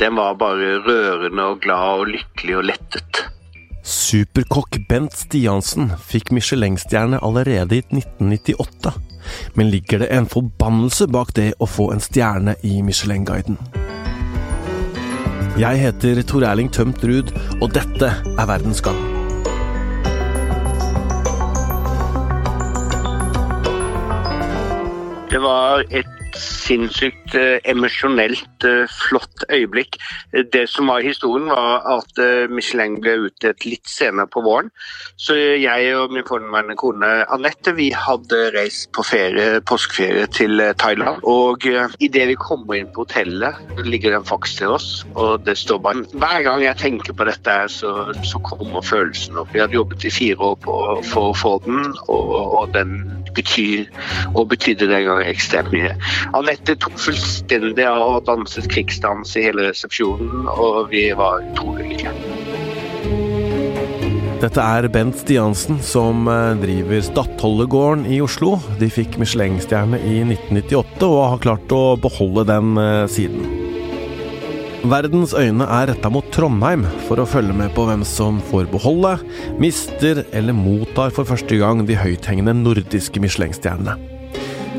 den var bare rørende og glad og lykkelig og lettet. Superkokk Bent Stiansen fikk Michelin-stjerne allerede i 1998. Men ligger det en forbannelse bak det å få en stjerne i Michelin-guiden? Jeg heter Tor Erling Tømt Ruud, og dette er Verdens gang. Det var et sinnssykt eh, emosjonelt eh, flott øyeblikk. Det som var historien, var at eh, Michelin ble utdelt litt senere på våren. Så jeg og min forhenværende kone Anette vi hadde reist på ferie, påskeferie til Thailand. Og idet vi kommer inn på hotellet, ligger det en faks til oss, og det står bare Hver gang jeg tenker på dette, så, så kommer følelsen opp. Vi hadde jobbet i fire år på, for å få den, og, og den betyr, og betydde den gangen ekstremt mye. Anette tok fullstendig av og danset krigsdans i hele resepsjonen, og vi var utrolig lykkelige. Dette er Bent Stiansen som eh, driver Stadholdergården i Oslo. De fikk Michelin-stjerne i 1998 og har klart å beholde den eh, siden. Verdens øyne er retta mot Trondheim for å følge med på hvem som får beholde, mister eller mottar for første gang de høythengende nordiske Michelin-stjernene.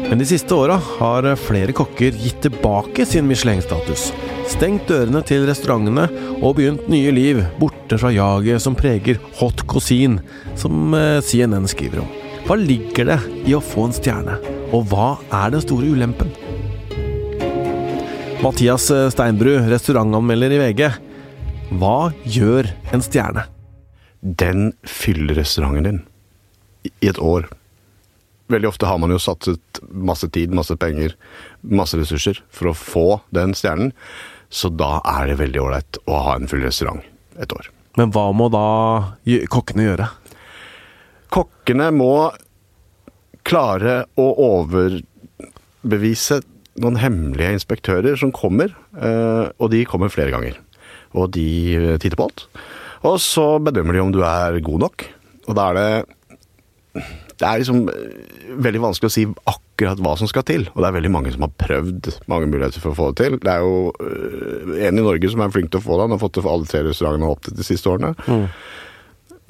Men de siste åra har flere kokker gitt tilbake sin Michelin-status. Stengt dørene til restaurantene og begynt nye liv borte fra jaget som preger hot cuisine, som eh, CNN skriver om. Hva ligger det i å få en stjerne, og hva er den store ulempen? Mathias Steinbru, Steinbrud, restaurantanmelder i VG. Hva gjør en stjerne? Den fyller restauranten din i et år. Veldig ofte har man jo satset masse tid, masse penger, masse ressurser for å få den stjernen. Så da er det veldig ålreit å ha en full restaurant et år. Men hva må da kokkene gjøre? Kokkene må klare å overbevise noen hemmelige inspektører som kommer, eh, og de kommer flere ganger. Og de eh, titter på alt. Og så bedømmer de om du er god nok. Og da er det Det er liksom eh, veldig vanskelig å si akkurat hva som skal til. Og det er veldig mange som har prøvd mange muligheter for å få det til. Det er jo eh, en i Norge som er flink til å få det. Han har fått det for alle tre restaurantene opp til de siste årene.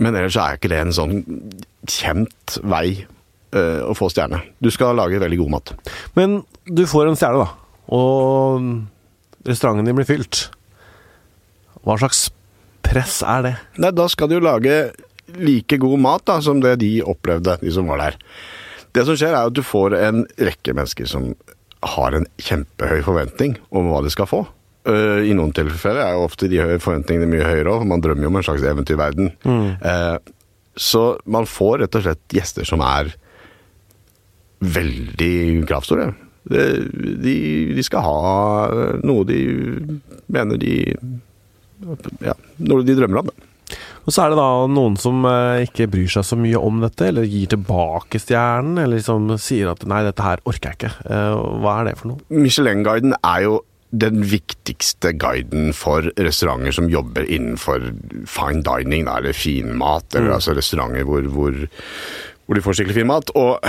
Men ellers er ikke det en sånn kjent vei eh, å få stjerne. Du skal lage veldig god mat. Men du får en stjerne, da, og restauranten din blir fylt. Hva slags press er det? Nei, da skal du lage like god mat da, som det de opplevde, de som var der. Det som skjer er at du får en rekke mennesker som har en kjempehøy forventning om hva de skal få. Eh, I noen tilfeller er jo ofte de forventningene mye høyere òg, for man drømmer jo om en slags eventyrverden. Eh, så man får rett og slett gjester som er veldig kravstore. De, de, de skal ha noe de mener de Ja, noe de drømmer om. Og så er det da noen som eh, ikke bryr seg så mye om dette, eller gir tilbake stjernen, eller liksom sier at nei, dette her orker jeg ikke. Eh, hva er det for noe? Michelin-guiden er jo den viktigste guiden for restauranter som jobber innenfor fine dining, eller finmat, eller altså restauranter hvor, hvor, hvor de får skikkelig fin mat. Og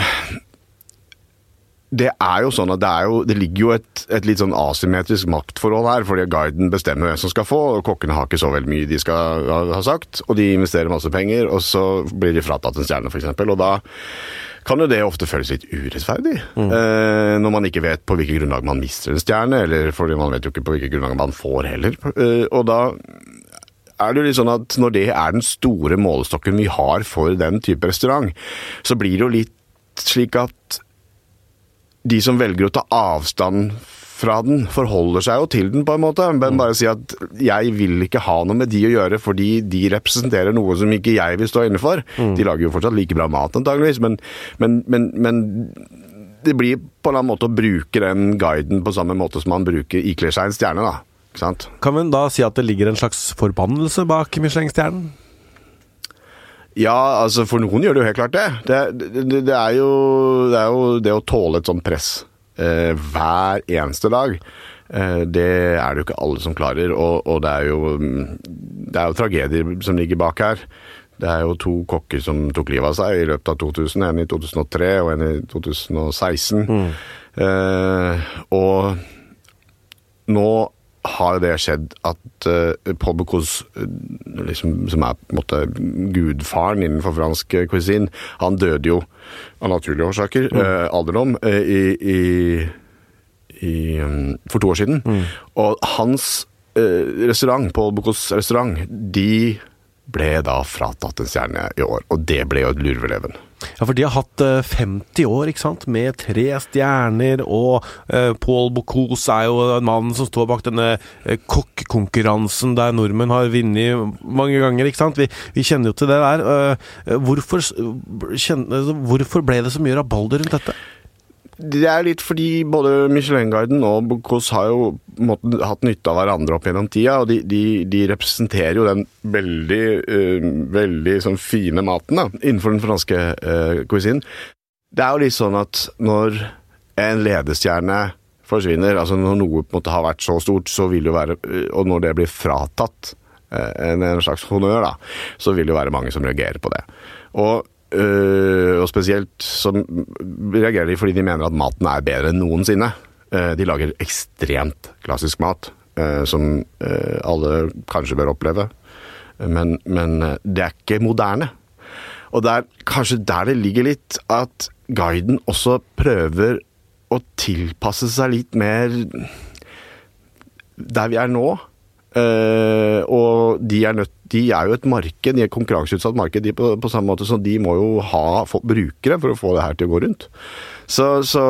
det er jo sånn at det, er jo, det ligger jo et, et litt sånn asymmetrisk maktforhold her, fordi guiden bestemmer hvem som skal få, og kokkene har ikke så veldig mye de skal ha, sagt, og de investerer masse penger, og så blir de fratatt en stjerne, f.eks. Og da kan jo det ofte føles litt urettferdig. Eh, når man ikke vet på hvilket grunnlag man mister en stjerne, eller fordi man vet jo ikke på hvilket grunnlag man får heller. Eh, og da er det jo litt sånn at når det er den store målestokken vi har for den type restaurant, så blir det jo litt slik at de som velger å ta avstand fra den, forholder seg jo til den, på en måte. Men bare si at 'jeg vil ikke ha noe med de å gjøre fordi de representerer noe som ikke jeg vil stå inne for'. De lager jo fortsatt like bra mat, antageligvis, men, men, men, men det blir på en eller annen måte å bruke den guiden på samme måte som man bruker ikler seg en stjerne, da. Kan vi da si at det ligger en slags forbannelse bak Michelin-stjernen? Ja, altså for noen gjør det jo helt klart det. Det, det, det, er, jo, det er jo det å tåle et sånt press eh, hver eneste dag. Eh, det er det jo ikke alle som klarer, og, og det, er jo, mm, det er jo tragedier som ligger bak her. Det er jo to kokker som tok livet av seg i løpet av 2000. En i 2003 og en i 2016. Eh, og nå har det skjedd at uh, Paul Bocuse, liksom, som er på en måte gudfaren innenfor fransk cuisine, han døde jo av naturlige årsaker, mm. uh, alderdom, uh, i, i, i um, for to år siden. Mm. Og hans restaurant, Paul Bocuse restaurant, de ble da fratatt en stjerne i år. Og det ble jo et lurveleven. Ja, for de har hatt 50 eh, år, ikke sant, med tre stjerner, og uh, Paul Bocuse er jo mannen som står bak denne uh, kokkekonkurransen der nordmenn har vunnet mange ganger, ikke sant. Vi, vi, kjenner jo til det der. Hvorfor, kjenner, hvorfor ble det så mye rabalder rundt dette? Det er litt fordi både Michelin-guiden og Bocuse har jo måtte, hatt nytte av hverandre opp gjennom tida, og de, de, de representerer jo den veldig, uh, veldig sånn fine maten da, innenfor den franske uh, cuisinen. Det er jo litt sånn at når en ledestjerne forsvinner, altså når noe på en måte har vært så stort, så vil det være uh, Og når det blir fratatt en, en slags honnør, da, så vil det jo være mange som reagerer på det. Og Uh, og spesielt så reagerer de fordi de mener at maten er bedre enn noensinne. Uh, de lager ekstremt klassisk mat, uh, som alle kanskje bør oppleve. Men, men, det er ikke moderne. Og det er kanskje der det ligger litt at guiden også prøver å tilpasse seg litt mer der vi er nå. Og de er nødt de er jo et marked, de er et konkurranseutsatt marked de på, på, samme måte så de må jo ha brukere for å få det her til å gå rundt. Så, så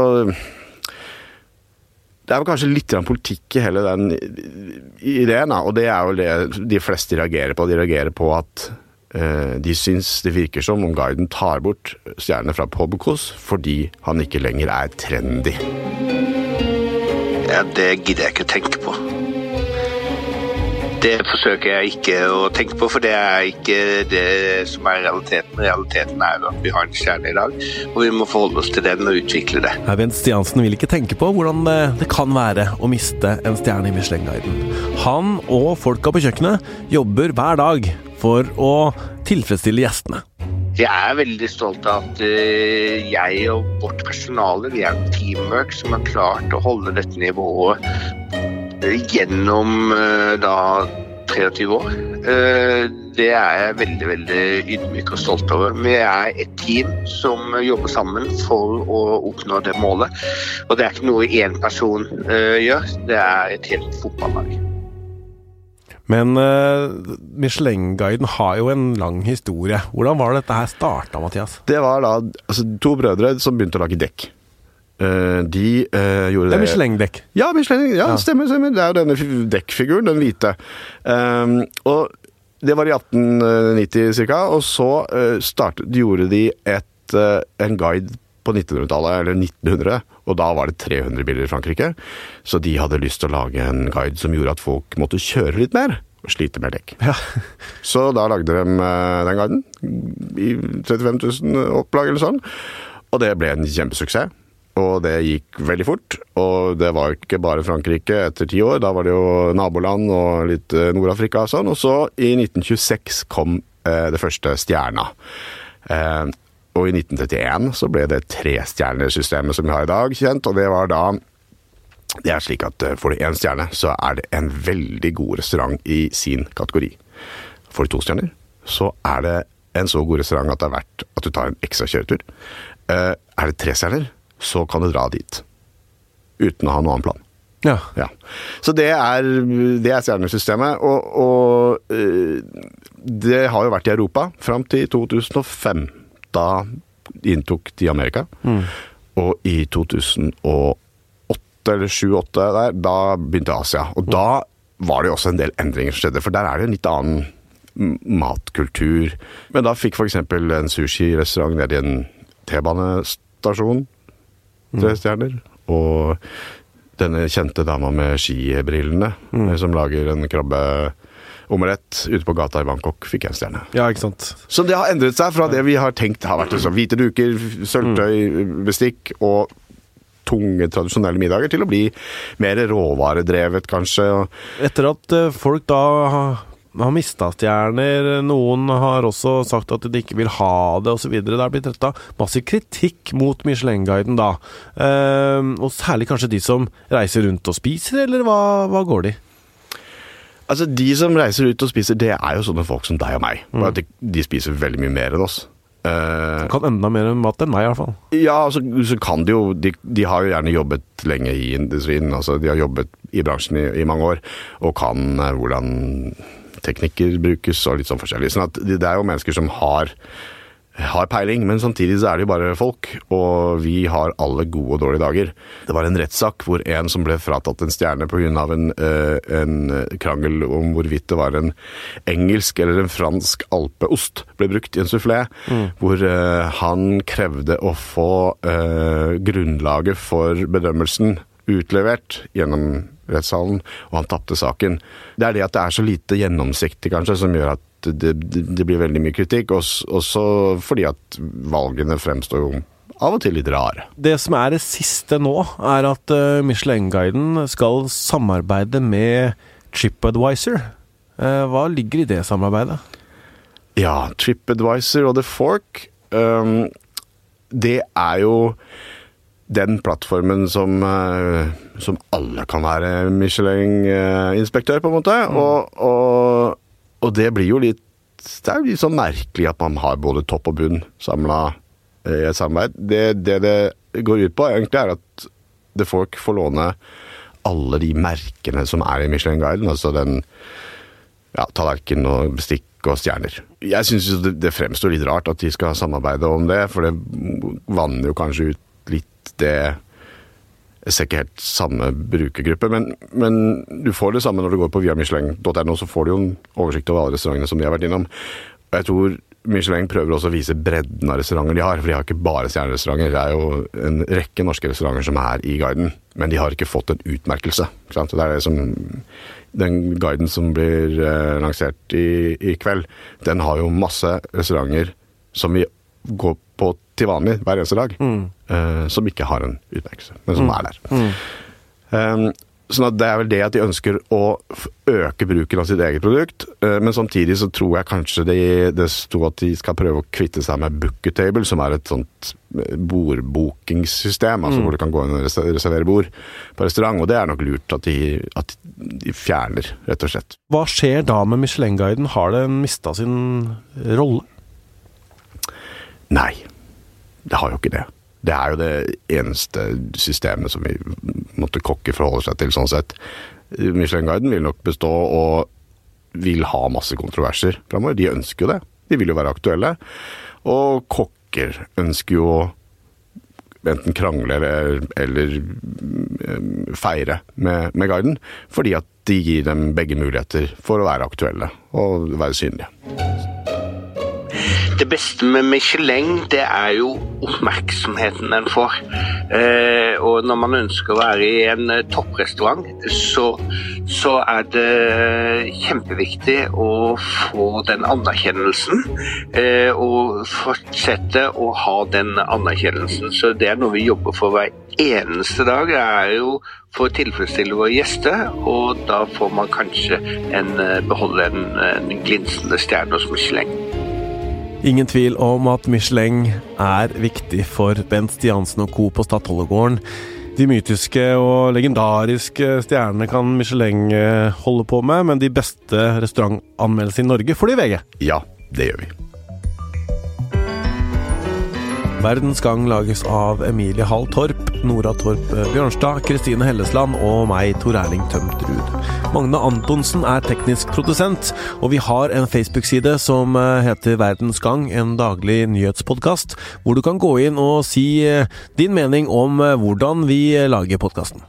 det er vel kanskje litt politikk i hele den ideen, og det er jo det de fleste reagerer på. De reagerer på at eh, de syns det virker som om guiden tar bort stjernene fra Pobukos fordi han ikke lenger er trendy. Ja, det gidder jeg ikke å tenke på. Det forsøker jeg ikke å tenke på, for det er ikke det som er realiteten. Realiteten er at vi har en stjerne i dag, og vi må forholde oss til den og utvikle det. Bent Stiansen vil ikke tenke på hvordan det kan være å miste en stjerne i Michelin-guiden. Han og folka på kjøkkenet jobber hver dag for å tilfredsstille gjestene. Jeg er veldig stolt av at eh, jeg og vårt personale vi er en teamwork som har klart å holde dette nivået gjennom eh, da 23 år. Eh, det er jeg veldig veldig ydmyk og stolt over. Vi er et team som jobber sammen for å oppnå det målet. Og det er ikke noe én person eh, gjør, det er et helt fotballag. Men uh, Michelin-guiden har jo en lang historie. Hvordan var det dette her starta, Mathias? Det var da altså, to brødre som begynte å lage dekk. Uh, de uh, gjorde det Det er Michelin-dekk? Ja, Michelin, ja, ja, stemmer, stemmer. Det er jo denne dekkfiguren, den hvite. Um, og det var i 1890 ca. Og så uh, startet, gjorde de et, en guide på 1900-tallet, eller 1900, og da var det 300 biler i Frankrike. Så de hadde lyst til å lage en guide som gjorde at folk måtte kjøre litt mer. Og slite med dekk. Ja. så da lagde de den guiden. I 35 000 opplag eller sånn. Og det ble en kjempesuksess. Og det gikk veldig fort. Og det var ikke bare Frankrike etter ti år. Da var det jo naboland og litt eh, Nord-Afrika og sånn. Og så, i 1926, kom eh, det første stjerna. Eh, og i 1931 så ble det trestjernesystemet som vi har i dag, kjent. Og det var da Det er slik at eh, får du én stjerne, så er det en veldig god restaurant i sin kategori. Får du to stjerner, så er det en så god restaurant at det er verdt at du tar en ekstra kjøretur. Eh, er det tre stjerner, så kan du dra dit. Uten å ha noen annen plan. Ja. ja. Så det er, det er stjernesystemet. Og, og øh, det har jo vært i Europa fram til 2005. Da inntok de Amerika. Mm. Og i 2008 eller 2008 der, da begynte Asia. Og da var det jo også en del endringer som skjedde, for der er det en litt annen matkultur. Men da fikk f.eks. en sushirestaurant nede i en T-banestasjon tre mm. stjerner. Og denne kjente dama med skibrillene mm. Eh, som lager en krabbeomelett ute på gata i Bangkok, fikk en stjerne. Ja, ikke sant. Så det har endret seg fra det vi har tenkt har vært liksom, hvite duker, sølvtøy, bestikk og tunge, tradisjonelle middager, til å bli mer råvaredrevet, kanskje. Etter at eh, folk da har mista stjerner, noen har også sagt at de ikke vil ha det osv. Det er blitt retta massiv kritikk mot Michelin-guiden da. Uh, og særlig kanskje de som reiser rundt og spiser, eller hva, hva går de? Altså, De som reiser ut og spiser, det er jo sånne folk som deg og meg. At de, de spiser veldig mye mer enn oss. Uh, Kan enda mer mat enn meg, i hvert fall. ja, så, så kan de jo de, de har jo gjerne jobbet lenge i industrien. altså De har jobbet i bransjen i, i mange år og kan uh, hvordan teknikker brukes og litt sånn forskjellig. Sånn at det, er jo mennesker som har har peiling, men samtidig så er det jo bare folk, og vi har alle gode og dårlige dager. Det var en rettssak hvor en som ble fratatt en stjerne pga. En, eh, en krangel om hvorvidt det var en engelsk eller en fransk alpeost ble brukt i en soufflé, hvor eh, han krevde å få eh, grunnlaget for bedømmelsen utlevert gjennom rettssalen, og han tapte saken. Det er det at det er så lite gjennomsiktig, kanskje, som gjør at det, det, blir veldig mye kritikk. Også, også fordi at valgene fremstår jo av og til litt rare. Det som er det siste nå, er at uh, Michelin-guiden skal samarbeide med TripAdvisor. Uh, hva ligger i det samarbeidet? Ja, TripAdvisor og The Fork, um, det er jo den plattformen som, uh, som alle kan være Michelin-inspektør, på en måte. Og, og, og det blir jo litt Det er jo litt sånn merkelig at man har både topp og bunn samla i et samarbeid. Det, det det går ut på, egentlig, er at The folk får låne alle de merkene som er i Michelin-guiden. Altså den ja, tallerken og bestikk og stjerner. Jeg syns det, det fremstår litt rart at de skal samarbeide om det, for det vanner jo kanskje ut det Jeg ser ikke helt samme brukergruppe, men, men du får det samme når du går på viamichelin.no, så får du jo en oversikt over alle restaurantene som de har vært innom. Og jeg tror Michelin prøver også å vise bredden av restauranter de har, for de har ikke bare stjernerestauranter. Det er jo en rekke norske restauranter som er i guiden, men de har ikke fått en utmerkelse. Det er det som den guiden som blir eh, lansert i, i kveld, den har jo masse restauranter som vi går på til vanlig hver eneste dag, eh, som ikke har en utmerkelse, men som er der. Um, sånn Det er vel det at de ønsker å øke bruken av sitt eget produkt, eh, men samtidig så tror jeg kanskje det, det sto at de skal prøve å kvitte seg med Booketable, som er et sånt bordbookingssystem, bordbokingssystem, altså hvor du kan gå inn og reservere bord på restaurant, og det er nok lurt at de, at de fjerner, rett og slett. Hva skjer da med Michelin-guiden? Har den mista sin rolle? Nei, det har jo ikke det. Det er jo det eneste systemet som vi måtte kokke forholde seg til, sånn sett. Michelin-guiden vil nok bestå og vil ha masse kontroverser framover. De ønsker jo det. De vil jo være aktuelle. Og kokker ønsker jo enten krangle eller, eller feire med, med guiden, fordi at de gir dem begge muligheter for å være aktuelle og være synlige. Det beste med Michelin, det er jo oppmerksomheten den får. Eh, og når man ønsker å være i en eh, topprestaurant, så, så er det kjempeviktig å få den anerkjennelsen. Eh, og fortsette å ha den anerkjennelsen. Så det er noe vi jobber for hver eneste dag. Det er jo for å tilfredsstille våre gjester, og da får man kanskje en, eh, beholde en, en glinsende stjerne hos Michelin. Ingen tvil om at Michelin er viktig for Bent Stiansen og co. på Stadholdergården. De mytiske og legendariske stjernene kan Michelin eh, holde på med, men de beste restaurantanmeldelsene i Norge får de i VG. Ja, det gjør vi. Verdens Gang lages av Emilie Hall Torp, Nora Torp eh, Bjørnstad, Kristine Hellesland og meg, Tor Erling Tømtrud. Magne Antonsen er teknisk produsent, og vi har en Facebook-side som eh, heter Verdens Gang, en daglig nyhetspodkast, hvor du kan gå inn og si eh, din mening om eh, hvordan vi lager podkasten.